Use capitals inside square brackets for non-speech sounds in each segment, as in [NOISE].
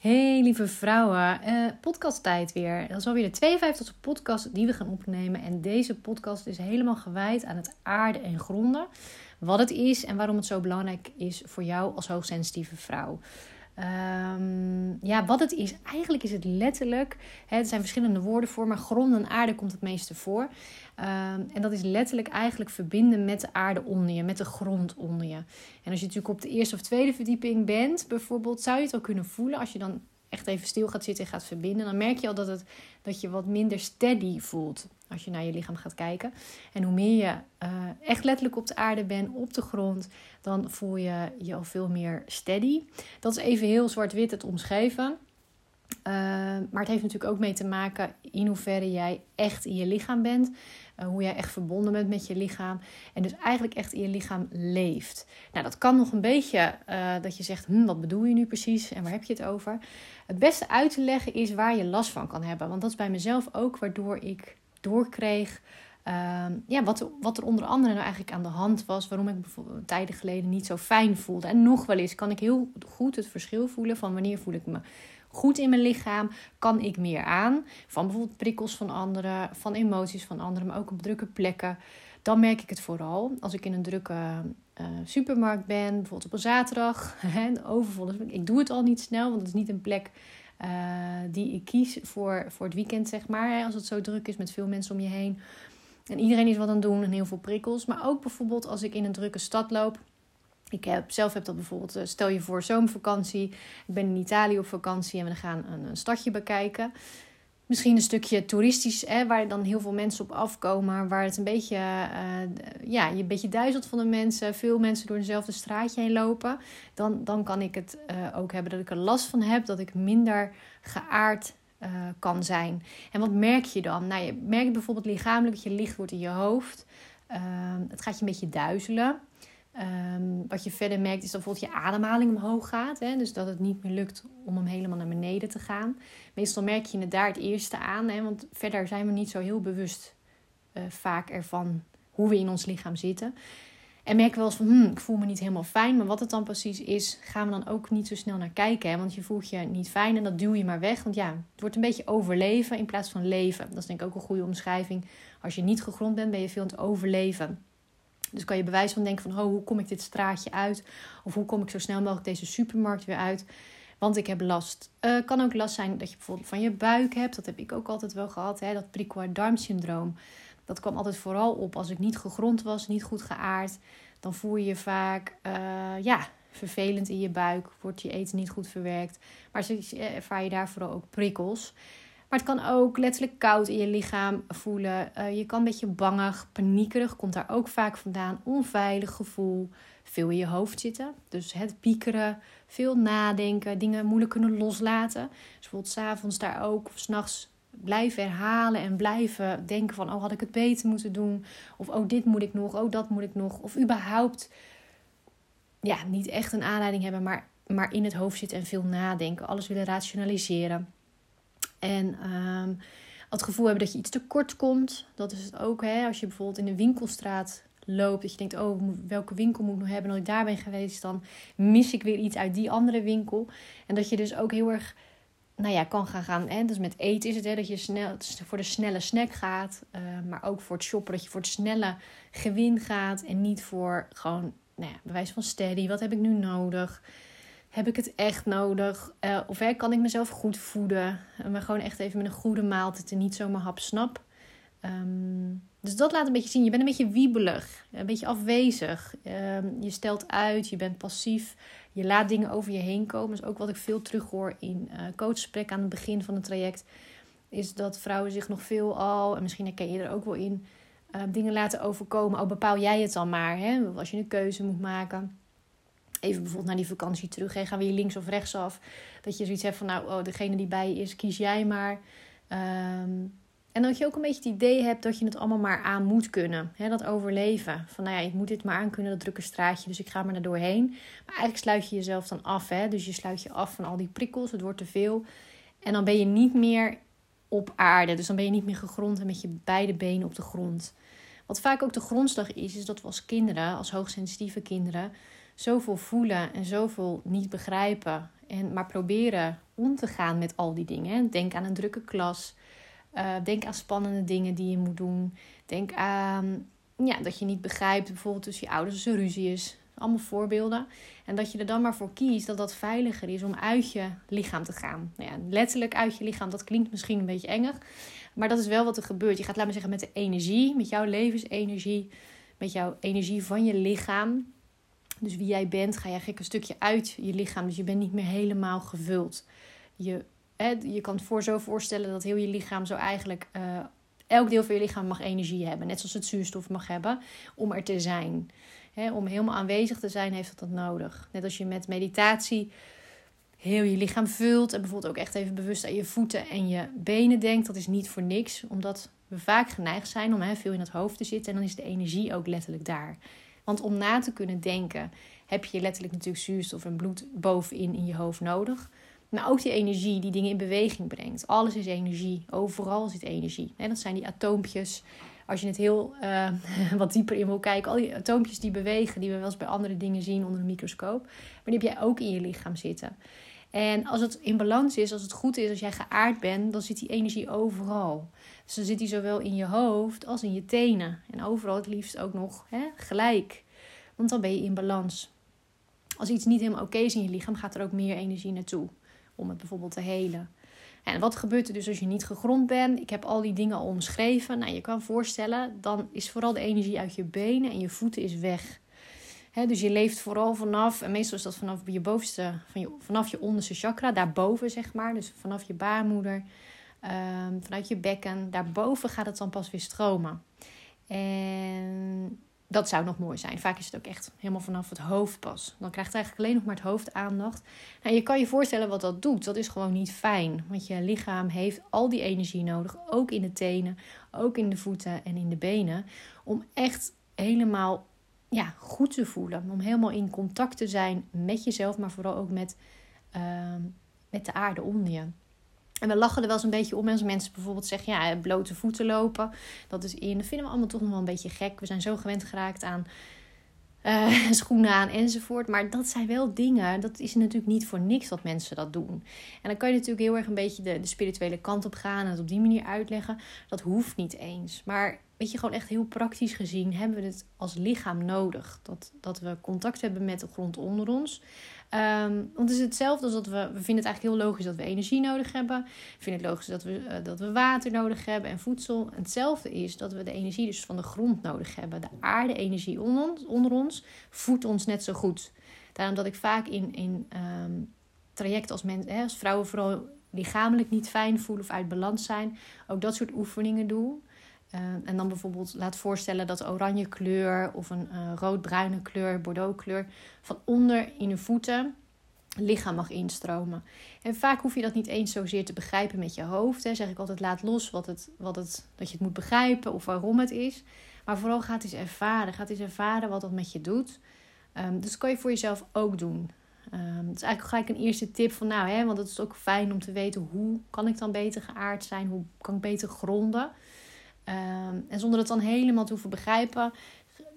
Hey lieve vrouwen, uh, weer. Dat is alweer de 52e podcast die we gaan opnemen. En deze podcast is helemaal gewijd aan het aarde en gronden. Wat het is en waarom het zo belangrijk is voor jou als hoogsensitieve vrouw. Um, ja, wat het is, eigenlijk is het letterlijk, hè, er zijn verschillende woorden voor, maar grond en aarde komt het meeste voor. Um, en dat is letterlijk eigenlijk verbinden met de aarde onder je, met de grond onder je. En als je natuurlijk op de eerste of tweede verdieping bent, bijvoorbeeld, zou je het al kunnen voelen als je dan echt even stil gaat zitten en gaat verbinden, dan merk je al dat, het, dat je wat minder steady voelt als je naar je lichaam gaat kijken. En hoe meer je uh, echt letterlijk op de aarde bent, op de grond, dan voel je je al veel meer steady. Dat is even heel zwart-wit het omschrijven. Uh, maar het heeft natuurlijk ook mee te maken in hoeverre jij echt in je lichaam bent. Uh, hoe jij echt verbonden bent met je lichaam. En dus eigenlijk echt in je lichaam leeft. Nou, dat kan nog een beetje dat je zegt: hm, wat bedoel je nu precies en waar heb je het over? Het beste uit te leggen is waar je last van kan hebben. Want dat is bij mezelf ook waardoor ik doorkreeg. Uh, ja, wat, wat er onder andere nou eigenlijk aan de hand was. Waarom ik bijvoorbeeld tijden geleden niet zo fijn voelde. En nog wel eens kan ik heel goed het verschil voelen van wanneer voel ik me goed in mijn lichaam. Kan ik meer aan. Van bijvoorbeeld prikkels van anderen, van emoties van anderen, maar ook op drukke plekken. Dan merk ik het vooral als ik in een drukke uh, supermarkt ben, bijvoorbeeld op een zaterdag. [LAUGHS] overvol. Ik doe het al niet snel, want het is niet een plek uh, die ik kies voor, voor het weekend, zeg maar. Als het zo druk is met veel mensen om je heen. En iedereen is wat aan het doen en heel veel prikkels. Maar ook bijvoorbeeld als ik in een drukke stad loop. Ik heb, zelf heb dat bijvoorbeeld, eh, stel je voor zomervakantie. Ik ben in Italië op vakantie en we gaan een stadje bekijken. Misschien een stukje toeristisch, hè, waar dan heel veel mensen op afkomen. Waar het een beetje, uh, ja, je een beetje duizelt van de mensen. Veel mensen door dezelfde straatje heen lopen. Dan, dan kan ik het uh, ook hebben dat ik er last van heb. Dat ik minder geaard uh, kan zijn. En wat merk je dan? Nou, je merkt bijvoorbeeld lichamelijk dat je licht wordt in je hoofd. het gaat je een beetje duizelen. Um, wat je verder merkt is dat bijvoorbeeld je ademhaling omhoog gaat. Hè? Dus dat het niet meer lukt om hem helemaal naar beneden te gaan. Meestal merk je het daar het eerste aan. Hè? Want verder zijn we niet zo heel bewust uh, vaak ervan hoe we in ons lichaam zitten. En merk wel eens van, hmm, ik voel me niet helemaal fijn. Maar wat het dan precies is, gaan we dan ook niet zo snel naar kijken. Hè? Want je voelt je niet fijn en dat duw je maar weg. Want ja, het wordt een beetje overleven in plaats van leven. Dat is denk ik ook een goede omschrijving. Als je niet gegrond bent, ben je veel aan het overleven. Dus kan je bewijs van denken van, oh, hoe kom ik dit straatje uit? Of hoe kom ik zo snel mogelijk deze supermarkt weer uit? Want ik heb last. Uh, kan ook last zijn dat je bijvoorbeeld van je buik hebt. Dat heb ik ook altijd wel gehad. Hè? Dat prikkelbaar darmsyndroom. Dat kwam altijd vooral op als ik niet gegrond was, niet goed geaard. Dan voel je je vaak, uh, ja, vervelend in je buik. Wordt je eten niet goed verwerkt. Maar ervaar je daar vooral ook prikkels. Maar het kan ook letterlijk koud in je lichaam voelen. Uh, je kan een beetje bangig, paniekerig, komt daar ook vaak vandaan. Onveilig gevoel, veel in je hoofd zitten. Dus het piekeren, veel nadenken, dingen moeilijk kunnen loslaten. Dus bijvoorbeeld s'avonds daar ook of s'nachts blijven herhalen en blijven denken van... oh, had ik het beter moeten doen? Of oh, dit moet ik nog, oh, dat moet ik nog. Of überhaupt, ja, niet echt een aanleiding hebben, maar, maar in het hoofd zitten en veel nadenken. Alles willen rationaliseren. En um, het gevoel hebben dat je iets tekort komt. Dat is het ook. Hè? Als je bijvoorbeeld in een winkelstraat loopt. Dat je denkt, oh, welke winkel moet ik nog hebben? En als ik daar ben geweest, dan mis ik weer iets uit die andere winkel. En dat je dus ook heel erg, nou ja, kan gaan gaan. Hè? Dus met eten is het, hè, dat je snel, voor de snelle snack gaat. Uh, maar ook voor het shoppen, dat je voor het snelle gewin gaat. En niet voor gewoon, nou ja, bewijs van steady. Wat heb ik nu nodig? Heb ik het echt nodig? Uh, of hè, kan ik mezelf goed voeden? Maar gewoon echt even met een goede maaltijd en niet zomaar hap snap. Um, dus dat laat een beetje zien. Je bent een beetje wiebelig, een beetje afwezig. Um, je stelt uit, je bent passief. Je laat dingen over je heen komen. Dat is ook wat ik veel terughoor in uh, aan het begin van het traject. Is dat vrouwen zich nog veel al, en misschien herken je er ook wel in, uh, dingen laten overkomen. Oh, bepaal jij het dan maar. Hè? Als je een keuze moet maken even bijvoorbeeld naar die vakantie terug. Hè, gaan we hier links of rechts af? Dat je zoiets hebt van, nou, oh, degene die bij je is, kies jij maar. Um, en dat je ook een beetje het idee hebt dat je het allemaal maar aan moet kunnen. Hè, dat overleven. Van, nou ja, ik moet dit maar aan kunnen, dat drukke straatje. Dus ik ga maar er doorheen. Maar eigenlijk sluit je jezelf dan af. Hè? Dus je sluit je af van al die prikkels. Het wordt te veel. En dan ben je niet meer op aarde. Dus dan ben je niet meer gegrond en met je beide benen op de grond. Wat vaak ook de grondslag is, is dat we als kinderen, als hoogsensitieve kinderen zoveel voelen en zoveel niet begrijpen. En maar proberen om te gaan met al die dingen. Denk aan een drukke klas. Uh, denk aan spannende dingen die je moet doen. Denk aan ja, dat je niet begrijpt, bijvoorbeeld tussen je ouders als er ruzie is. Allemaal voorbeelden. En dat je er dan maar voor kiest dat dat veiliger is om uit je lichaam te gaan. Nou ja, letterlijk uit je lichaam, dat klinkt misschien een beetje enger. Maar dat is wel wat er gebeurt. Je gaat, laten we zeggen, met de energie, met jouw levensenergie, met jouw energie van je lichaam. Dus wie jij bent, ga je gek een stukje uit je lichaam. Dus je bent niet meer helemaal gevuld. Je, hè, je kan het voor zo voorstellen dat heel je lichaam zo eigenlijk. Uh, elk deel van je lichaam mag energie hebben. Net zoals het zuurstof mag hebben om er te zijn. om helemaal aanwezig te zijn, heeft dat, dat nodig. Net als je met meditatie heel je lichaam vult. En bijvoorbeeld ook echt even bewust aan je voeten en je benen denkt. Dat is niet voor niks, omdat we vaak geneigd zijn om veel in het hoofd te zitten. En dan is de energie ook letterlijk daar. Want om na te kunnen denken, heb je letterlijk natuurlijk zuurstof en bloed bovenin in je hoofd nodig. Maar ook die energie die dingen in beweging brengt. Alles is energie. Overal zit energie. En dat zijn die atoompjes. Als je het heel uh, [LAUGHS] wat dieper in wil kijken, al die atoompjes die bewegen, die we wel eens bij andere dingen zien onder een microscoop. Maar die heb jij ook in je lichaam zitten. En als het in balans is, als het goed is, als jij geaard bent, dan zit die energie overal. Dus dan zit die zowel in je hoofd als in je tenen. En overal het liefst ook nog hè, gelijk. Want dan ben je in balans. Als iets niet helemaal oké is in je lichaam, gaat er ook meer energie naartoe. Om het bijvoorbeeld te helen. En wat gebeurt er dus als je niet gegrond bent? Ik heb al die dingen omschreven. Nou, je kan voorstellen, dan is vooral de energie uit je benen en je voeten is weg dus je leeft vooral vanaf, en meestal is dat vanaf je bovenste, van je, vanaf je onderste chakra, daarboven zeg maar. Dus vanaf je baarmoeder, um, vanuit je bekken, daarboven gaat het dan pas weer stromen. En dat zou nog mooi zijn. Vaak is het ook echt helemaal vanaf het hoofd pas. Dan krijgt eigenlijk alleen nog maar het hoofd aandacht. Nou, je kan je voorstellen wat dat doet. Dat is gewoon niet fijn. Want je lichaam heeft al die energie nodig. Ook in de tenen, ook in de voeten en in de benen. Om echt helemaal ja, goed te voelen. Om helemaal in contact te zijn met jezelf, maar vooral ook met, ehm, met de aarde onder je. En we lachen er wel eens een beetje om als mensen bijvoorbeeld zeggen: ja, blote voeten lopen. Dat is in. Dat vinden we allemaal toch nog wel een beetje gek. We zijn zo gewend geraakt aan uh, [LAUGHS] schoenen aan enzovoort. Maar dat zijn wel dingen. Dat is natuurlijk niet voor niks dat mensen dat doen. En dan kan je natuurlijk heel erg een beetje de, de spirituele kant op gaan en het op die manier uitleggen. Dat hoeft niet eens. Maar weet je, gewoon echt heel praktisch gezien hebben we het als lichaam nodig. Dat, dat we contact hebben met de grond onder ons. Um, want het is hetzelfde als dat we, we vinden het eigenlijk heel logisch dat we energie nodig hebben. We vinden het logisch dat we, uh, dat we water nodig hebben en voedsel. hetzelfde is dat we de energie dus van de grond nodig hebben. De aarde-energie onder ons, onder ons voedt ons net zo goed. Daarom dat ik vaak in, in um, trajecten als, men, hè, als vrouwen vooral lichamelijk niet fijn voelen of uit balans zijn, ook dat soort oefeningen doe. Uh, en dan bijvoorbeeld laat voorstellen dat oranje kleur of een uh, rood-bruine kleur, bordeaux kleur, van onder in de voeten lichaam mag instromen. En vaak hoef je dat niet eens zozeer te begrijpen met je hoofd. Hè. Zeg ik altijd, laat los wat het, wat het, dat je het moet begrijpen of waarom het is. Maar vooral gaat eens ervaren. Gaat eens ervaren wat dat met je doet. Um, dus dat kan je voor jezelf ook doen. Um, dat is eigenlijk gelijk een eerste tip van nou, hè, want het is ook fijn om te weten hoe kan ik dan beter geaard zijn, hoe kan ik beter gronden. Um, en zonder het dan helemaal te hoeven begrijpen,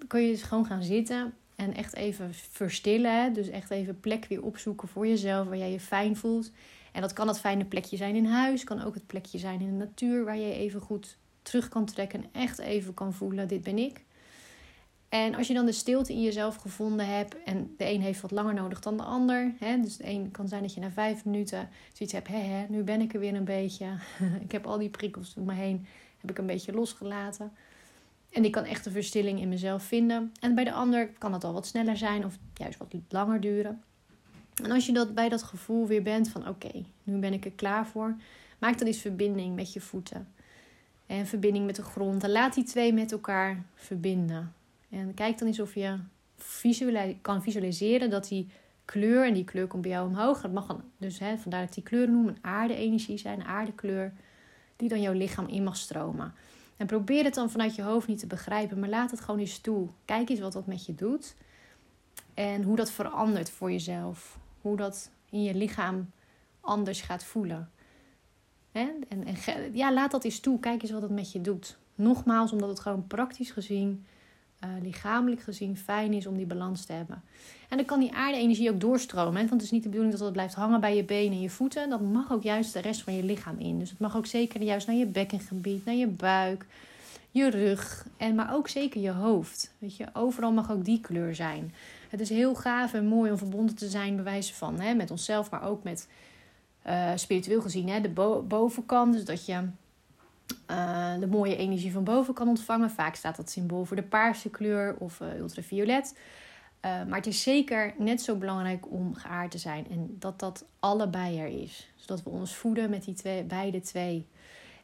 kun je dus gewoon gaan zitten en echt even verstillen. Dus echt even plek weer opzoeken voor jezelf waar jij je fijn voelt. En dat kan het fijne plekje zijn in huis, kan ook het plekje zijn in de natuur waar je even goed terug kan trekken en echt even kan voelen: dit ben ik. En als je dan de stilte in jezelf gevonden hebt, en de een heeft wat langer nodig dan de ander. Hè, dus de een kan zijn dat je na vijf minuten zoiets hebt: hé, nu ben ik er weer een beetje. [LAUGHS] ik heb al die prikkels om me heen, heb ik een beetje losgelaten. En ik kan echt een verstilling in mezelf vinden. En bij de ander kan het al wat sneller zijn of juist wat langer duren. En als je dat bij dat gevoel weer bent van oké, nu ben ik er klaar voor, maak dan eens verbinding met je voeten. En verbinding met de grond. En laat die twee met elkaar verbinden. En kijk dan eens of je kan visualiseren dat die kleur, en die kleur komt bij jou omhoog. Dat mag dan, dus hè, vandaar dat die kleuren noemen aarde-energie zijn, aardekleur, die dan jouw lichaam in mag stromen. En probeer het dan vanuit je hoofd niet te begrijpen, maar laat het gewoon eens toe. Kijk eens wat dat met je doet. En hoe dat verandert voor jezelf. Hoe dat in je lichaam anders gaat voelen. En, en ja, laat dat eens toe. Kijk eens wat het met je doet. Nogmaals, omdat het gewoon praktisch gezien lichamelijk gezien fijn is om die balans te hebben. En dan kan die aarde-energie ook doorstromen. Hè? Want het is niet de bedoeling dat het blijft hangen bij je benen en je voeten. Dat mag ook juist de rest van je lichaam in. Dus het mag ook zeker juist naar je bekkengebied, naar je buik, je rug. En maar ook zeker je hoofd. Weet je, overal mag ook die kleur zijn. Het is heel gaaf en mooi om verbonden te zijn, bewijzen van. Hè? Met onszelf, maar ook met uh, spiritueel gezien. Hè? De bovenkant. Dus dat je uh, de mooie energie van boven kan ontvangen. Vaak staat dat symbool voor de paarse kleur of uh, ultraviolet. Uh, maar het is zeker net zo belangrijk om geaard te zijn. En dat dat allebei er is. Zodat we ons voeden met die twee, beide twee.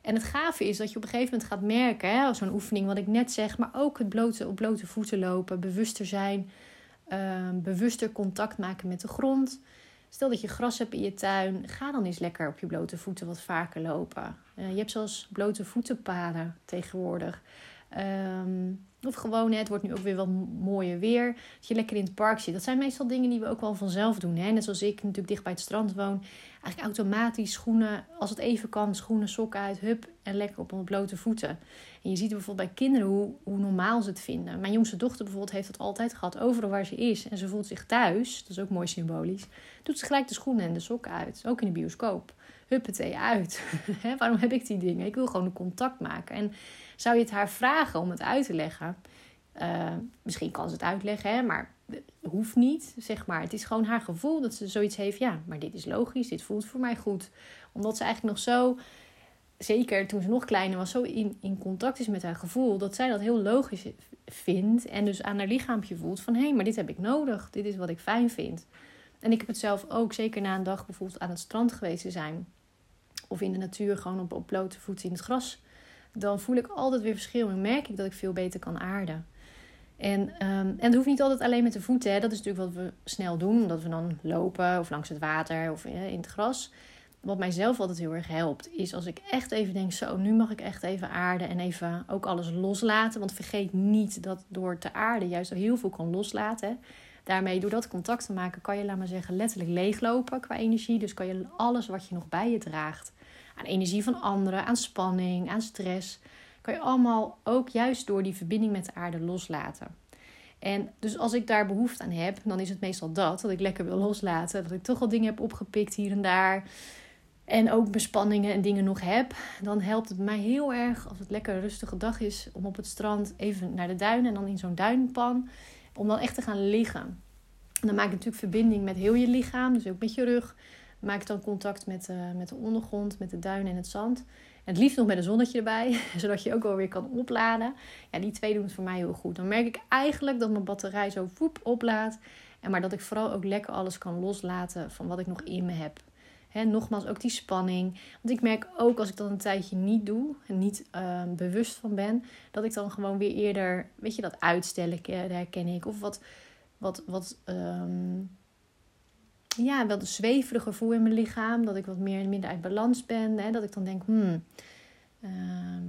En het gave is dat je op een gegeven moment gaat merken, zo'n oefening wat ik net zeg, maar ook het blote, op blote voeten lopen, bewuster zijn, bewuster contact maken met de grond. Stel dat je gras hebt in je tuin, ga dan eens lekker op je blote voeten wat vaker lopen. Uh, je hebt zelfs blote voetenpaden tegenwoordig. Um, of gewoon, het wordt nu ook weer wat mooier weer. Dat je lekker in het park zit. Dat zijn meestal dingen die we ook wel vanzelf doen. Hè? Net zoals ik natuurlijk dicht bij het strand woon. Eigenlijk automatisch schoenen, als het even kan, schoenen, sokken uit, hup. En lekker op onze blote voeten. En je ziet bijvoorbeeld bij kinderen hoe, hoe normaal ze het vinden. Mijn jongste dochter bijvoorbeeld heeft dat altijd gehad. Overal waar ze is. En ze voelt zich thuis. Dat is ook mooi symbolisch. Doet ze gelijk de schoenen en de sokken uit. Ook in de bioscoop. Huppatee uit. [LAUGHS] Waarom heb ik die dingen? Ik wil gewoon een contact maken. En zou je het haar vragen om het uit te leggen? Uh, misschien kan ze het uitleggen, hè, maar hoeft niet, zeg maar. Het is gewoon haar gevoel dat ze zoiets heeft. Ja, maar dit is logisch, dit voelt voor mij goed. Omdat ze eigenlijk nog zo, zeker toen ze nog kleiner was, zo in, in contact is met haar gevoel, dat zij dat heel logisch vindt. En dus aan haar lichaampje voelt van, hé, maar dit heb ik nodig. Dit is wat ik fijn vind. En ik heb het zelf ook, zeker na een dag bijvoorbeeld aan het strand geweest te zijn. Of in de natuur, gewoon op, op blote voeten in het gras dan voel ik altijd weer verschil en merk ik dat ik veel beter kan aarden. En, um, en het hoeft niet altijd alleen met de voeten. Hè. Dat is natuurlijk wat we snel doen, omdat we dan lopen of langs het water of in het gras. Wat mijzelf altijd heel erg helpt, is als ik echt even denk: zo, nu mag ik echt even aarden en even ook alles loslaten. Want vergeet niet dat door te aarden juist heel veel kan loslaten. Daarmee, door dat contact te maken, kan je, laat maar zeggen, letterlijk leeglopen qua energie. Dus kan je alles wat je nog bij je draagt, aan energie van anderen, aan spanning, aan stress. Kan je allemaal ook juist door die verbinding met de aarde loslaten. En dus als ik daar behoefte aan heb, dan is het meestal dat, dat ik lekker wil loslaten. Dat ik toch al dingen heb opgepikt hier en daar. En ook bespanningen en dingen nog heb. Dan helpt het mij heel erg als het lekker rustige dag is. Om op het strand even naar de duinen en dan in zo'n duinpan. Om dan echt te gaan liggen. En dan maak ik natuurlijk verbinding met heel je lichaam. Dus ook met je rug. Maak dan contact met, uh, met de ondergrond, met de duinen en het zand. En het liefst nog met een zonnetje erbij, [LAUGHS] zodat je ook wel weer kan opladen. Ja, die twee doen het voor mij heel goed. Dan merk ik eigenlijk dat mijn batterij zo voep oplaadt. En maar dat ik vooral ook lekker alles kan loslaten van wat ik nog in me heb. He, nogmaals, ook die spanning. Want ik merk ook als ik dat een tijdje niet doe en niet uh, bewust van ben, dat ik dan gewoon weer eerder, weet je, dat uitstellen herken ik. Of wat, wat, wat um, ja, wel een zweverig gevoel in mijn lichaam. Dat ik wat meer minder uit balans ben. Hè? Dat ik dan denk, hmm, ehm,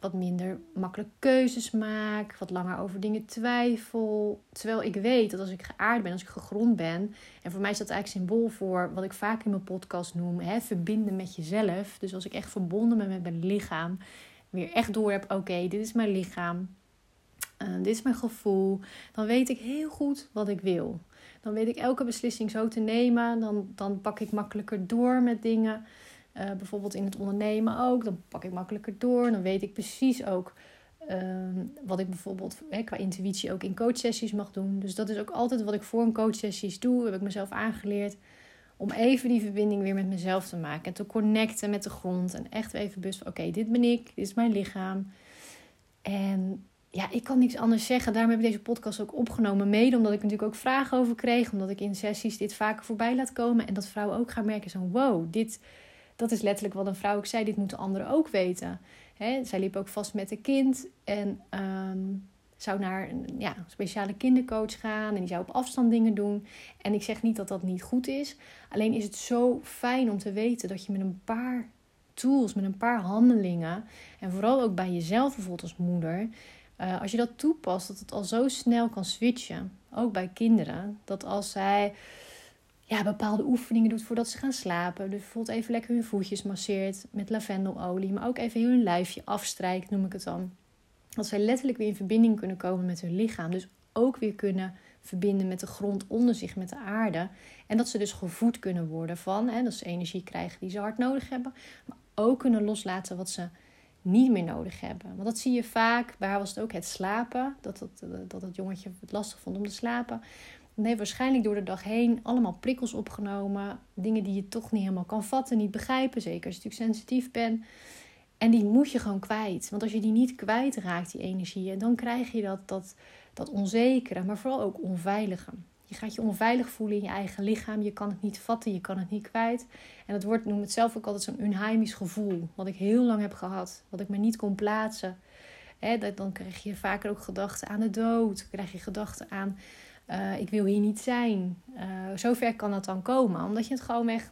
wat minder makkelijk keuzes maak. Wat langer over dingen twijfel. Terwijl ik weet dat als ik geaard ben, als ik gegrond ben. En voor mij is dat eigenlijk symbool voor wat ik vaak in mijn podcast noem. Hè? Verbinden met jezelf. Dus als ik echt verbonden ben met mijn lichaam. Weer echt door heb, oké, dit is mijn lichaam. Uh, dit is mijn gevoel. Dan weet ik heel goed wat ik wil. Dan weet ik elke beslissing zo te nemen. Dan, dan pak ik makkelijker door met dingen. Uh, bijvoorbeeld in het ondernemen ook. Dan pak ik makkelijker door. Dan weet ik precies ook uh, wat ik bijvoorbeeld hè, qua intuïtie ook in coachsessies mag doen. Dus dat is ook altijd wat ik voor een coachsessies doe. Heb ik mezelf aangeleerd. Om even die verbinding weer met mezelf te maken. En te connecten met de grond. En echt even bewust van oké, dit ben ik. Dit is mijn lichaam. En ja, ik kan niks anders zeggen. Daarom heb ik deze podcast ook opgenomen. Mede omdat ik natuurlijk ook vragen over kreeg. Omdat ik in sessies dit vaker voorbij laat komen. En dat vrouwen ook gaan merken: zo, wow, dit, dat is letterlijk wat een vrouw ook zei. Dit moeten anderen ook weten. Hè, zij liep ook vast met een kind. En um, zou naar een ja, speciale kindercoach gaan. En die zou op afstand dingen doen. En ik zeg niet dat dat niet goed is. Alleen is het zo fijn om te weten dat je met een paar tools, met een paar handelingen. En vooral ook bij jezelf bijvoorbeeld als moeder uh, als je dat toepast, dat het al zo snel kan switchen. Ook bij kinderen. Dat als zij ja, bepaalde oefeningen doet voordat ze gaan slapen. Dus bijvoorbeeld even lekker hun voetjes masseert met lavendelolie. Maar ook even hun lijfje afstrijkt, noem ik het dan. Dat zij letterlijk weer in verbinding kunnen komen met hun lichaam. Dus ook weer kunnen verbinden met de grond onder zich, met de aarde. En dat ze dus gevoed kunnen worden van, hè, dat ze energie krijgen die ze hard nodig hebben. Maar ook kunnen loslaten wat ze niet meer nodig hebben. Want dat zie je vaak, haar was het ook het slapen. Dat, dat, dat het jongetje het lastig vond om te slapen. Dan heeft waarschijnlijk door de dag heen allemaal prikkels opgenomen. Dingen die je toch niet helemaal kan vatten, niet begrijpen. Zeker als je natuurlijk sensitief bent. En die moet je gewoon kwijt. Want als je die niet kwijtraakt, die energie, dan krijg je dat, dat, dat onzekere, maar vooral ook onveilige. Je gaat je onveilig voelen in je eigen lichaam. Je kan het niet vatten, je kan het niet kwijt. En dat wordt, noem het zelf ook altijd zo'n unheimisch gevoel. Wat ik heel lang heb gehad. Wat ik me niet kon plaatsen. dan krijg je vaker ook gedachten aan de dood. krijg je gedachten aan, uh, ik wil hier niet zijn. Uh, zover kan dat dan komen. Omdat je het gewoon echt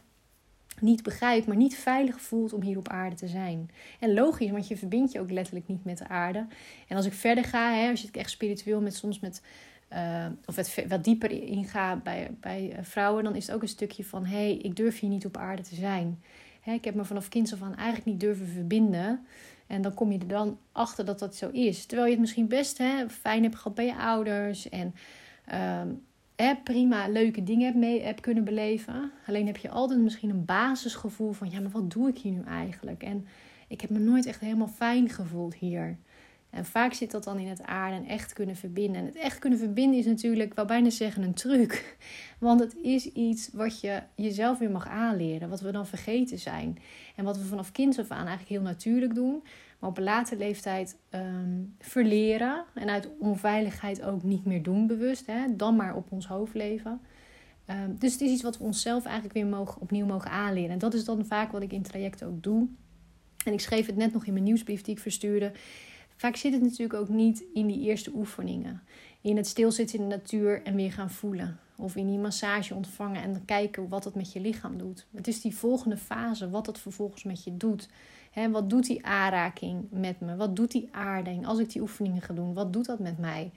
niet begrijpt, maar niet veilig voelt om hier op aarde te zijn. En logisch, want je verbindt je ook letterlijk niet met de aarde. En als ik verder ga, als je het echt spiritueel met soms met uh, of het wat dieper inga bij, bij eh, vrouwen, dan is het ook een stukje van: hé, hey, ik durf hier niet op aarde te zijn. Ik heb me vanaf kinds af aan eigenlijk niet durven verbinden. En dan kom je er dan achter dat dat zo is. Terwijl je het misschien best hè, fijn hebt gehad bij je ouders. En hè, prima leuke dingen hebt, mee, hebt kunnen beleven. Alleen heb je altijd misschien een basisgevoel van: ja, maar wat doe ik hier nu eigenlijk? En ik heb me nooit echt helemaal fijn gevoeld hier. En vaak zit dat dan in het aarde en echt kunnen verbinden. En het echt kunnen verbinden is natuurlijk, wel bijna zeggen, een truc. [LAUGHS] Want het is iets wat je jezelf weer mag aanleren. Wat we dan vergeten zijn. En wat we vanaf kinds af aan eigenlijk heel natuurlijk doen. Maar op een latere leeftijd um, verleren. En uit onveiligheid ook niet meer doen bewust. Hè? Dan maar op ons hoofd leven. Um, dus het is iets wat we onszelf eigenlijk weer mogen, opnieuw mogen aanleren. En dat is dan vaak wat ik in traject ook doe. En ik schreef het net nog in mijn nieuwsbrief die ik verstuurde. Vaak zit het natuurlijk ook niet in die eerste oefeningen. In het stilzitten in de natuur en weer gaan voelen. Of in die massage ontvangen en kijken wat het met je lichaam doet. Het is die volgende fase, wat dat vervolgens met je doet. He, wat doet die aanraking met me? Wat doet die aarding als ik die oefeningen ga doen? Wat doet dat met mij?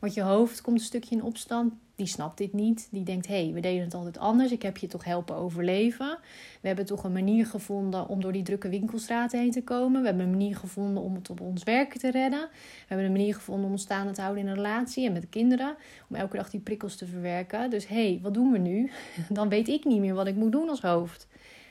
Want je hoofd komt een stukje in opstand. Die snapt dit niet. Die denkt: hé, hey, we deden het altijd anders. Ik heb je toch helpen overleven. We hebben toch een manier gevonden om door die drukke winkelstraten heen te komen. We hebben een manier gevonden om het op ons werk te redden. We hebben een manier gevonden om ons staande te houden in een relatie en met de kinderen. Om elke dag die prikkels te verwerken. Dus hé, hey, wat doen we nu? [LAUGHS] Dan weet ik niet meer wat ik moet doen als hoofd.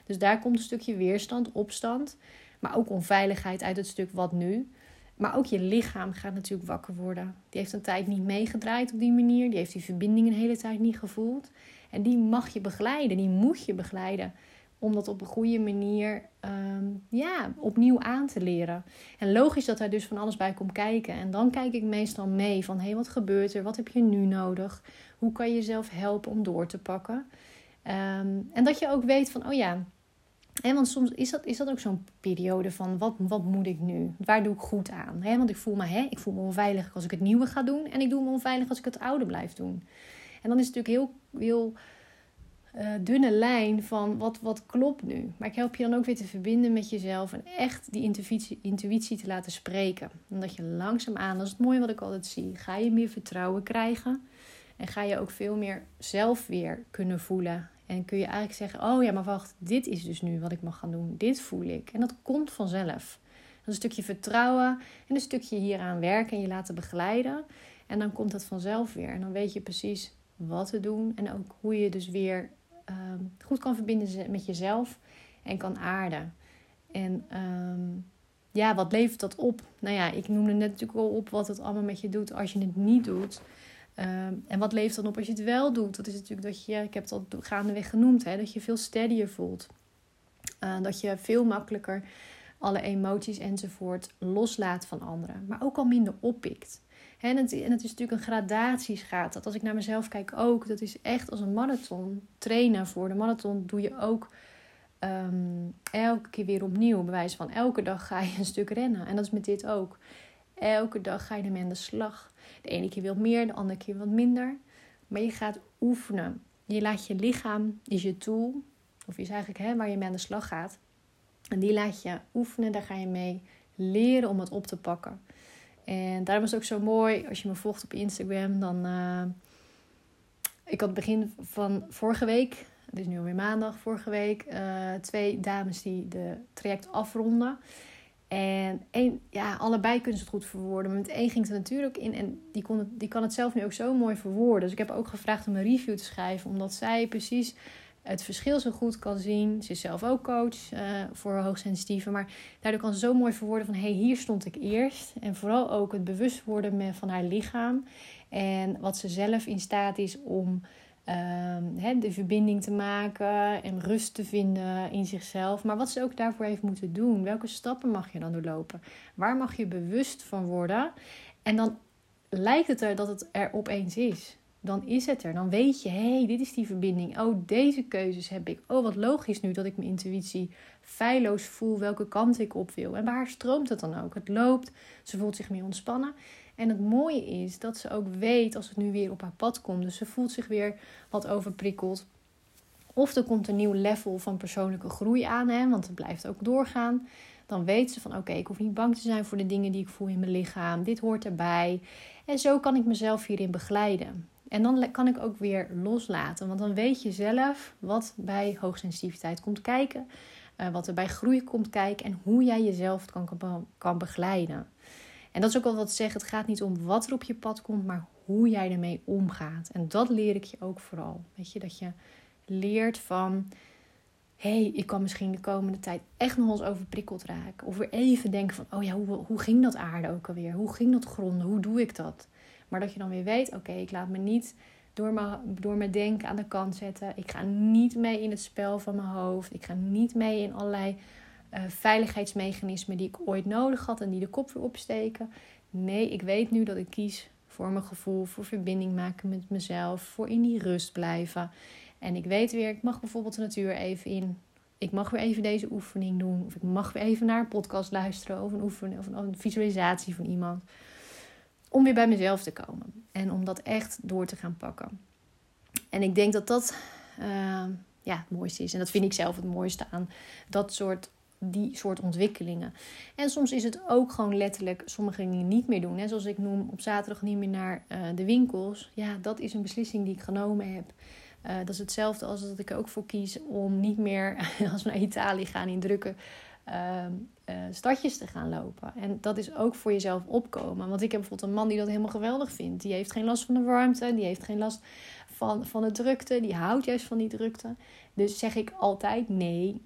Dus daar komt een stukje weerstand, opstand. Maar ook onveiligheid uit het stuk wat nu. Maar ook je lichaam gaat natuurlijk wakker worden. Die heeft een tijd niet meegedraaid op die manier. Die heeft die verbinding een hele tijd niet gevoeld. En die mag je begeleiden, die moet je begeleiden. Om dat op een goede manier ehm, ja, opnieuw aan te leren. En logisch dat daar dus van alles bij komt kijken. En dan kijk ik meestal mee van hé, hey, wat gebeurt er? Wat heb je nu nodig? Hoe kan je jezelf helpen om door te pakken? Ehm, en dat je ook weet van, oh ja, want soms is dat, is dat ook zo'n periode van wat, wat moet ik nu? Waar doe ik goed aan? Want ik voel, me, ik voel me onveilig als ik het nieuwe ga doen. En ik doe me onveilig als ik het oude blijf doen. En dan is het natuurlijk heel, heel uh, dunne lijn van wat, wat klopt nu. Maar ik help je dan ook weer te verbinden met jezelf. En echt die intuïtie, intuïtie te laten spreken. Omdat je langzaamaan, dat is het mooie wat ik altijd zie. Ga je meer vertrouwen krijgen. En ga je ook veel meer zelf weer kunnen voelen en kun je eigenlijk zeggen: Oh ja, maar wacht, dit is dus nu wat ik mag gaan doen. Dit voel ik. En dat komt vanzelf. Een stukje vertrouwen en een stukje hieraan werken en je laten begeleiden. En dan komt dat vanzelf weer. En dan weet je precies wat te doen. En ook hoe je dus weer ehm, goed kan verbinden met jezelf en kan aarden. En ehm, ja, wat levert dat op? Nou ja, ik noemde net natuurlijk al op wat het allemaal met je doet als je het niet doet. Ehm, en wat leeft dan op als je het wel doet? Dat is natuurlijk dat je, ik heb het al gaandeweg genoemd, hè, dat je veel steadier voelt. Uh, dat je veel makkelijker alle emoties enzovoort loslaat van anderen. Maar ook al minder oppikt. En het, en het is natuurlijk een gradatieschaat. Dat als ik naar mezelf kijk ook. Dat is echt als een marathon. Trainen voor de marathon doe je ook um, elke keer weer opnieuw. Bewijs van elke dag ga je een stuk rennen. En dat is met dit ook. Elke dag ga je ermee aan de slag. De ene keer wat meer, de andere keer wat minder. Maar je gaat oefenen. Je laat je lichaam, is je tool, of is eigenlijk hè, waar je mee aan de slag gaat. En die laat je oefenen, daar ga je mee leren om het op te pakken. En daarom is het ook zo mooi, als je me volgt op Instagram, dan... Uh, ik had begin van vorige week, het is nu alweer maandag, vorige week, uh, twee dames die de traject afronden. En ja, allebei kunnen ze het goed verwoorden. Maar met één ging het natuurlijk in. En die, kon die kan het zelf nu ook zo mooi verwoorden. Dus ik heb ook gevraagd om een review te schrijven. Omdat zij precies het verschil zo goed kan zien. Ze is zelf ook coach uh, voor hoogsensitieve. Maar daardoor kan ze zo mooi verwoorden van... hé, hey, hier stond ik eerst. En vooral ook het bewust worden van haar lichaam. En wat ze zelf in staat is om uh, de verbinding te maken... en rust te vinden in zichzelf. Maar wat ze ook daarvoor heeft moeten doen. Welke stappen mag je dan doorlopen? Waar mag je bewust van worden? En dan lijkt het er dat het er opeens is dan is het er. Dan weet je, hé, hey, dit is die verbinding. Oh, deze keuzes heb ik. Oh, wat logisch nu dat ik mijn intuïtie feilloos voel welke kant ik op wil. En waar stroomt het dan ook? Het loopt, ze voelt zich meer ontspannen. En het mooie is dat ze ook weet als het nu weer op haar pad komt. Dus ze voelt zich weer wat overprikkeld. Of er komt een nieuw level van persoonlijke groei aan, hè, want het blijft ook doorgaan. Dan weet ze van oké, ik hoef niet bang te zijn voor de dingen die ik voel in mijn lichaam. Dit hoort erbij. En zo kan ik mezelf hierin begeleiden. En dan kan ik ook weer loslaten. Want dan weet je zelf wat bij hoogsensitiviteit komt kijken. Uh, wat er bij groei komt kijken. En hoe jij jezelf kan, kan begeleiden. En dat is ook wel wat zeggen. Het gaat niet om wat er op je pad komt. Maar hoe jij ermee omgaat. En dat leer ik je ook vooral. Weet je, dat je leert van... hey, ik kan misschien de komende tijd echt nog eens overprikkeld raken. Of weer even denken van... Oh ja, hoe, hoe ging dat aarde ook alweer? Hoe ging dat gronden? Hoe doe ik dat? Maar dat je dan weer weet, oké, ik laat me niet door mijn, door mijn denken aan de kant zetten. Ik ga niet mee in het spel van mijn hoofd. Ik ga niet mee in allerlei uh, veiligheidsmechanismen die ik ooit nodig had en die de kop weer opsteken. Nee, ik weet nu dat ik kies voor mijn gevoel, voor verbinding maken met mezelf, voor in die rust blijven. En ik weet weer, ik mag bijvoorbeeld de natuur even in. Ik mag weer even deze oefening doen. Of ik mag weer even naar een podcast luisteren of een oefening of een visualisatie van iemand om weer bij mezelf te komen. En om dat echt door te gaan pakken. En ik denk dat dat uh, ja, het mooiste is. En dat vind ik zelf het mooiste aan dat soort, die soort ontwikkelingen. En soms is het ook gewoon letterlijk sommige dingen niet meer doen. Hè? Zoals ik noem op zaterdag niet meer naar uh, de winkels. Ja, dat is een beslissing die ik genomen heb. Uh, dat is hetzelfde als dat ik ook voor kies om niet meer [LAUGHS] als we naar Italië gaan in drukke uh, uh, stadjes te gaan lopen. En dat is ook voor jezelf opkomen. Want ik heb bijvoorbeeld een man die dat helemaal geweldig vindt. Die heeft geen last van de warmte, die heeft geen last van, van de drukte, die houdt juist van die drukte. Dus zeg ik altijd nee.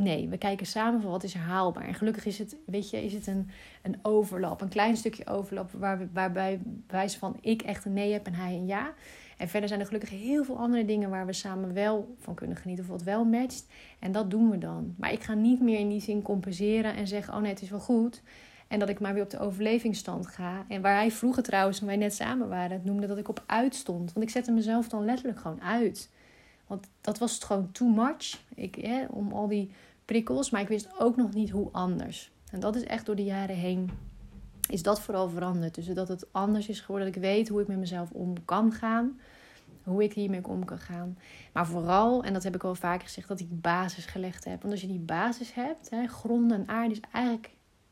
Nee, we kijken samen van wat is haalbaar. En gelukkig is het, weet je, is het een, een overlap. Een klein stukje overlap waar, waarbij wijze van ik echt een nee heb en hij een ja. En verder zijn er gelukkig heel veel andere dingen waar we samen wel van kunnen genieten. Of wat wel matcht. En dat doen we dan. Maar ik ga niet meer in die zin compenseren en zeggen: Oh nee, het is wel goed. En dat ik maar weer op de overlevingsstand ga. En waar hij vroeger trouwens, toen wij net samen waren, noemde dat ik op uitstond. Want ik zette mezelf dan letterlijk gewoon uit. Want dat was het gewoon too much. Ik, om al die Maar ik wist ook nog niet hoe anders. En dat is echt door de jaren heen is dat vooral veranderd. Dus dat het anders is geworden. Dat ik weet hoe ik met mezelf om kan gaan. Hoe ik hiermee om kan gaan. Maar vooral, en dat heb ik al vaker gezegd, dat ik basis gelegd heb. Want als je die basis hebt, hè, en aarde is eigenlijk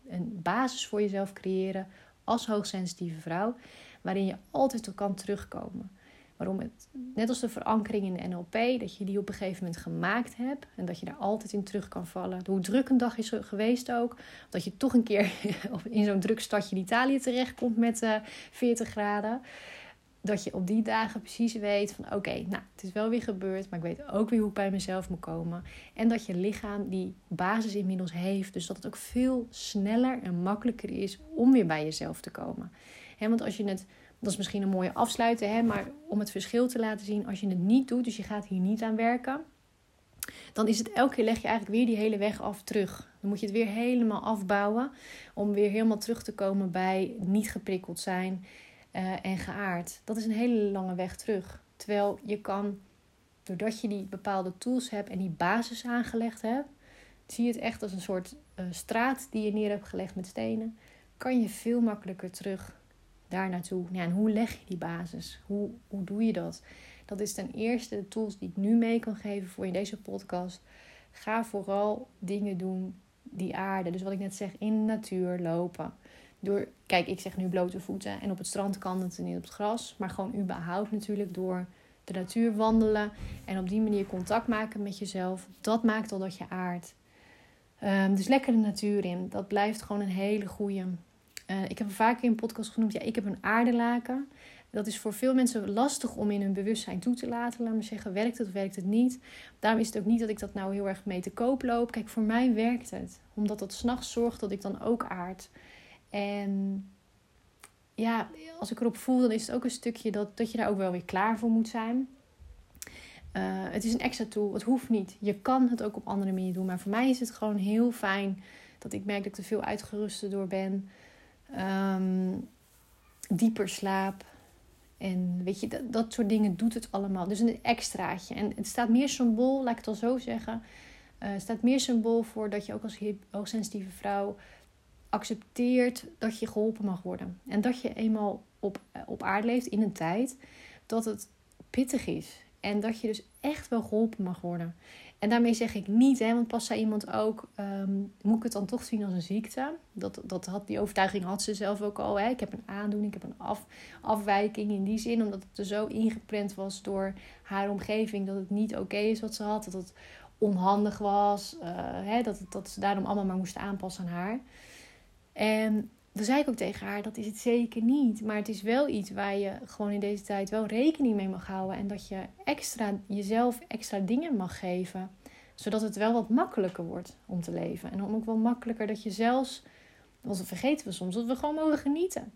een basis voor jezelf creëren als hoogsensitieve vrouw. Waarin je altijd kan terugkomen. Waarom het, net als de verankering in de NLP, dat je die op een gegeven moment gemaakt hebt en dat je daar altijd in terug kan vallen. Hoe druk een dag is geweest ook, dat je toch een keer [LAUGHS] in zo'n druk stadje in Italië terechtkomt met uh, eh, 40 graden. Dat je op die dagen precies weet van oké, nou het is wel weer gebeurd, maar ik weet ook weer hoe ik bij mezelf moet komen. En dat je lichaam die basis inmiddels heeft, dus dat het ook veel sneller en makkelijker is om weer bij jezelf te komen. He, want als je het dat is misschien een mooie afsluiten, hè? maar om het verschil te laten zien, als je het niet doet, dus je gaat hier niet aan werken, dan is het elke keer leg je eigenlijk weer die hele weg af terug. Dan moet je het weer helemaal afbouwen om weer helemaal terug te komen bij niet geprikkeld zijn uh, en geaard. Dat is een hele lange weg terug. Terwijl je kan, doordat je die bepaalde tools hebt en die basis aangelegd hebt, zie je het echt als een soort uh, straat die je neer hebt gelegd met stenen, kan je veel makkelijker terug daar naartoe. Ja, en hoe leg je die basis? Hoe, hoe doe je dat? Dat is ten eerste de tools die ik nu mee kan geven voor in deze podcast. Ga vooral dingen doen die aarde. Dus wat ik net zeg, in de natuur lopen. Door, kijk, ik zeg nu blote voeten en op het strand kan het niet op het gras. Maar gewoon überhaupt natuurlijk door de natuur wandelen. En op die manier contact maken met jezelf. Dat maakt al dat je aardt. Um, dus lekker de natuur in. Dat blijft gewoon een hele goede. Uh, ik heb vaker in een podcast genoemd. Ja, ik heb een aardelaken. Dat is voor veel mensen lastig om in hun bewustzijn toe te laten. Laat me zeggen, werkt het of werkt het niet? Daarom is het ook niet dat ik dat nou heel erg mee te koop loop. Kijk, voor mij werkt het. Omdat dat s'nachts zorgt dat ik dan ook aard. En ja, als ik erop voel, dan is het ook een stukje dat, dat je daar ook wel weer klaar voor moet zijn. Uh, het is een extra tool. Het hoeft niet. Je kan het ook op andere manieren doen. Maar voor mij is het gewoon heel fijn dat ik merk dat ik er veel uitgeruster door ben. Um, dieper slaap. En weet je, dat, dat soort dingen doet het allemaal. Dus een extraatje. En het staat meer symbool, laat ik het al zo zeggen. Uh, staat meer symbool voor dat je ook als hoogsensitieve vrouw accepteert dat je geholpen mag worden. En dat je eenmaal op, eh, op aarde leeft in een tijd dat het pittig is. En dat je dus echt wel geholpen mag worden. En daarmee zeg ik niet, hè, want pas zei iemand ook, ehm, moet ik het dan toch zien als een ziekte? Dat, dat had, die overtuiging had ze zelf ook al. Hè. Ik heb een aandoening, ik heb een af, afwijking in die zin, omdat het er zo ingeprent was door haar omgeving dat het niet oké is wat ze had, dat het onhandig was, uh, hè, dat, dat ze daarom allemaal maar moesten aanpassen aan haar. En dan zei ik ook tegen haar, dat is het zeker niet. Maar het is wel iets waar je gewoon in deze tijd wel rekening mee mag houden. En dat je extra, jezelf extra dingen mag geven. Zodat het wel wat makkelijker wordt om te leven. En ook wel makkelijker dat je zelfs, want vergeten we soms, dat we gewoon mogen genieten.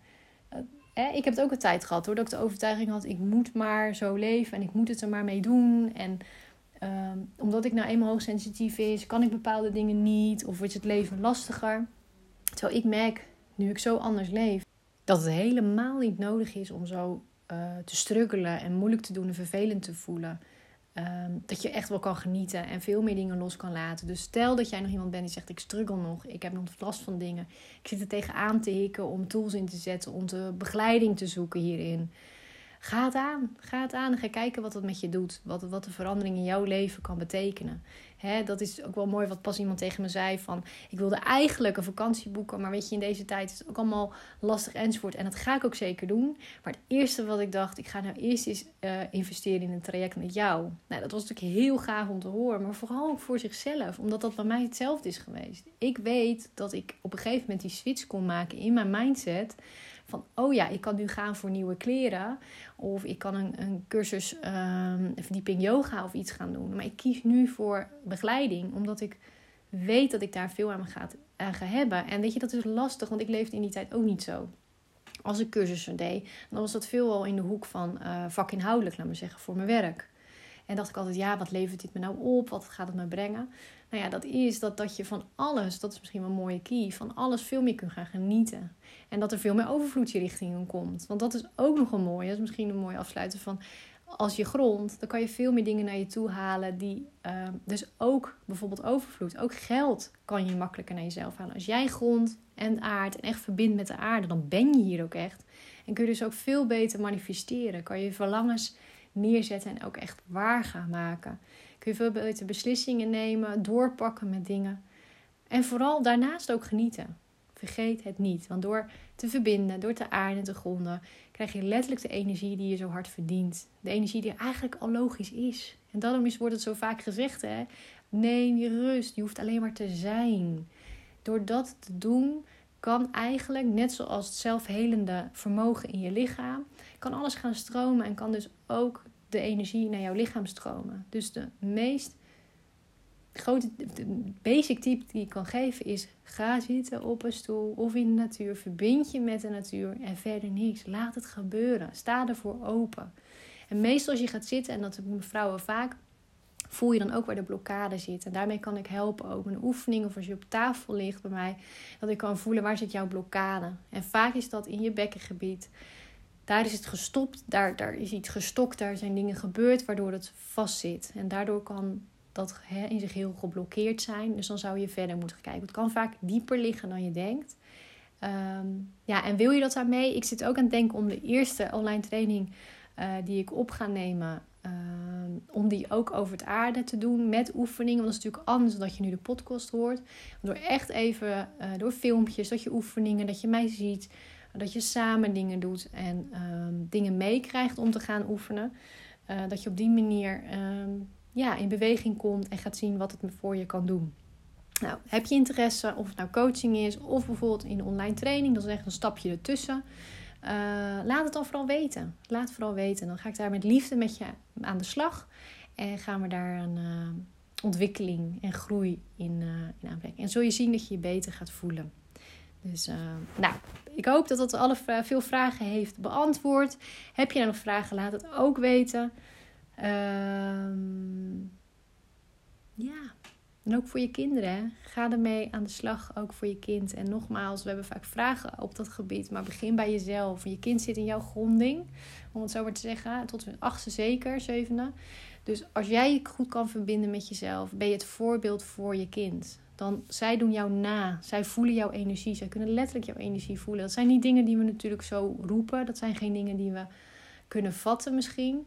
Eh, ik heb het ook een tijd gehad hoor, dat ik de overtuiging had, ik moet maar zo leven en ik moet het er maar mee doen. En ehm, omdat ik nou eenmaal hoogsensitief is, kan ik bepaalde dingen niet. Of wordt het leven lastiger. Terwijl ik merk nu ik zo anders leef, dat het helemaal niet nodig is om zo uh, te struggelen en moeilijk te doen en vervelend te voelen. Ehm, dat je echt wel kan genieten en veel meer dingen los kan laten. Dus stel dat jij nog iemand bent die zegt: Ik struggle nog, ik heb nog last van dingen. Ik zit er tegenaan te hikken om tools in te zetten, om de begeleiding te zoeken hierin. Ga het aan. Ga het aan en ga kijken wat het met je doet. Wat, wat de verandering in jouw leven kan betekenen. Hè, dat is ook wel mooi wat pas iemand tegen me zei van... ik wilde eigenlijk een vakantie boeken... maar weet je, in deze tijd is het ook allemaal lastig enzovoort. En dat ga ik ook zeker doen. Maar het eerste wat ik dacht... ik ga nou eerst eens uh, investeren in een traject met jou. Nou, dat was natuurlijk heel gaaf om te horen. Maar vooral ook voor zichzelf. Omdat dat bij mij hetzelfde is geweest. Ik weet dat ik op een gegeven moment die switch kon maken in mijn mindset... Van, oh ja, ik kan nu gaan voor nieuwe kleren. Of ik kan een, een cursus um, verdieping yoga of iets gaan doen. Maar ik kies nu voor begeleiding, omdat ik weet dat ik daar veel aan ga, aan ga hebben. En weet je, dat is lastig, want ik leefde in die tijd ook niet zo. Als ik cursussen deed, dan was dat veelal in de hoek van uh, vakinhoudelijk, laat maar zeggen, voor mijn werk. En dacht ik altijd, ja, wat levert dit me nou op? Wat gaat het me brengen? Nou ja, dat is dat, dat je van alles, dat is misschien wel een mooie key, van alles veel meer kunt gaan genieten. En dat er veel meer overvloed je richting komt. Want dat is ook nog een mooie, dat is misschien een mooie afsluiten van als je grond, dan kan je veel meer dingen naar je toe halen. Die, uh, dus ook bijvoorbeeld overvloed, ook geld kan je makkelijker naar jezelf halen. Als jij grond en aard en echt verbindt met de aarde, dan ben je hier ook echt. En kun je dus ook veel beter manifesteren. Kan je verlangens neerzetten en ook echt waar gaan maken. Kun je veel beter beslissingen nemen, doorpakken met dingen. En vooral daarnaast ook genieten. Vergeet het niet. Want door te verbinden, door te aarden en te gronden, krijg je letterlijk de energie die je zo hard verdient. De energie die eigenlijk al logisch is. En daarom is, wordt het zo vaak gezegd: hè? neem je rust. Je hoeft alleen maar te zijn. Door dat te doen, kan eigenlijk, net zoals het zelfhelende vermogen in je lichaam, kan alles gaan stromen en kan dus ook de energie naar jouw lichaam stromen. Dus de meest grote, basic tip die ik kan geven is: ga zitten op een stoel of in de natuur. Verbind je met de natuur en verder niks. Laat het gebeuren. Sta ervoor open. En meestal als je gaat zitten, en dat hebben vrouwen vaak, voel je dan ook waar de blokkade zit. En daarmee kan ik helpen ook een oefening of als je op tafel ligt bij mij, dat ik kan voelen waar zit jouw blokkade. En vaak is dat in je bekkengebied. Daar is het gestopt, daar, daar is iets gestokt, daar zijn dingen gebeurd waardoor het vastzit. En daardoor kan dat in zich heel geblokkeerd zijn. Dus dan zou je verder moeten kijken. Het kan vaak dieper liggen dan je denkt. Ehm, ja, en wil je dat daarmee? Ik zit ook aan het denken om de eerste online training uh, die ik op ga nemen, ehm, om die ook over het aarde te doen met oefeningen. Want dat is natuurlijk anders dan dat je nu de podcast hoort. Door echt even, uh, door filmpjes, dat je oefeningen, dat je mij ziet, dat je samen dingen doet en ehm, dingen meekrijgt om te gaan oefenen. Uh, dat je op die manier ja, in beweging komt en gaat zien wat het voor je kan doen. Nou, heb je interesse, of het nou coaching is of bijvoorbeeld in online training, dat is echt een stapje ertussen. Uh, laat het dan vooral weten. Laat het vooral weten. Dan ga ik daar met liefde met je aan de slag. En gaan we daar een uh, ontwikkeling en groei in, uh, in aanbrengen. En zul je zien dat je je beter gaat voelen. Dus nou, ik hoop dat dat alle veel vragen heeft beantwoord. Heb je nou nog vragen, laat het ook weten. Ehm, ja, en ook voor je kinderen. Ga ermee aan de slag, ook voor je kind. En nogmaals, we hebben vaak vragen op dat gebied. Maar begin bij jezelf. Je kind zit in jouw gronding, om het zo maar te zeggen. Tot een achtste zeker, zevende. Dus als jij je goed kan verbinden met jezelf, ben je het voorbeeld voor je kind. Dan zij doen jou na. Zij voelen jouw energie. Zij kunnen letterlijk jouw energie voelen. Dat zijn niet dingen die we natuurlijk zo roepen. Dat zijn geen dingen die we kunnen vatten misschien.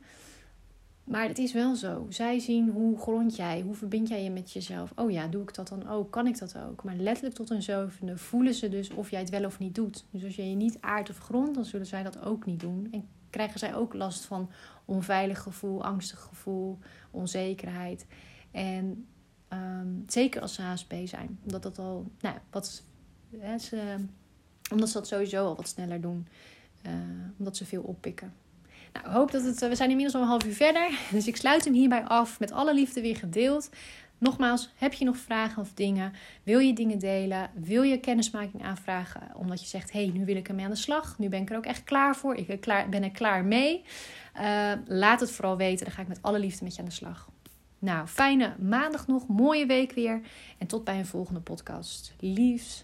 Maar het is wel zo. Zij zien hoe grond jij, hoe verbind jij je met jezelf. Oh ja, doe ik dat dan ook? Kan ik dat ook? Maar letterlijk tot een zevende voelen ze dus of jij het wel of niet doet. Dus als je je niet aardt of grond, dan zullen zij dat ook niet doen. En krijgen zij ook last van onveilig gevoel, angstig gevoel, onzekerheid. En ehm, zeker als ze HSP zijn. Omdat dat al, nou, wat, ze, omdat ze dat sowieso al wat sneller doen. Uh, omdat ze veel oppikken. Nou, hoop dat het. We zijn inmiddels al een half uur verder. [LAUGHS] Dus ik sluit hem hierbij af. Met alle liefde weer gedeeld. Nogmaals, heb je nog vragen of dingen? Wil je dingen delen? Wil je kennismaking aanvragen? Omdat je zegt: hey, nu wil ik ermee aan de slag. Nu ben ik er ook echt klaar voor. Ik ben er klaar mee. Uh, laat het vooral weten. Dan ga ik met alle liefde met je aan de slag. Nou, fijne maandag nog. Mooie week weer. En tot bij een volgende podcast. Liefs.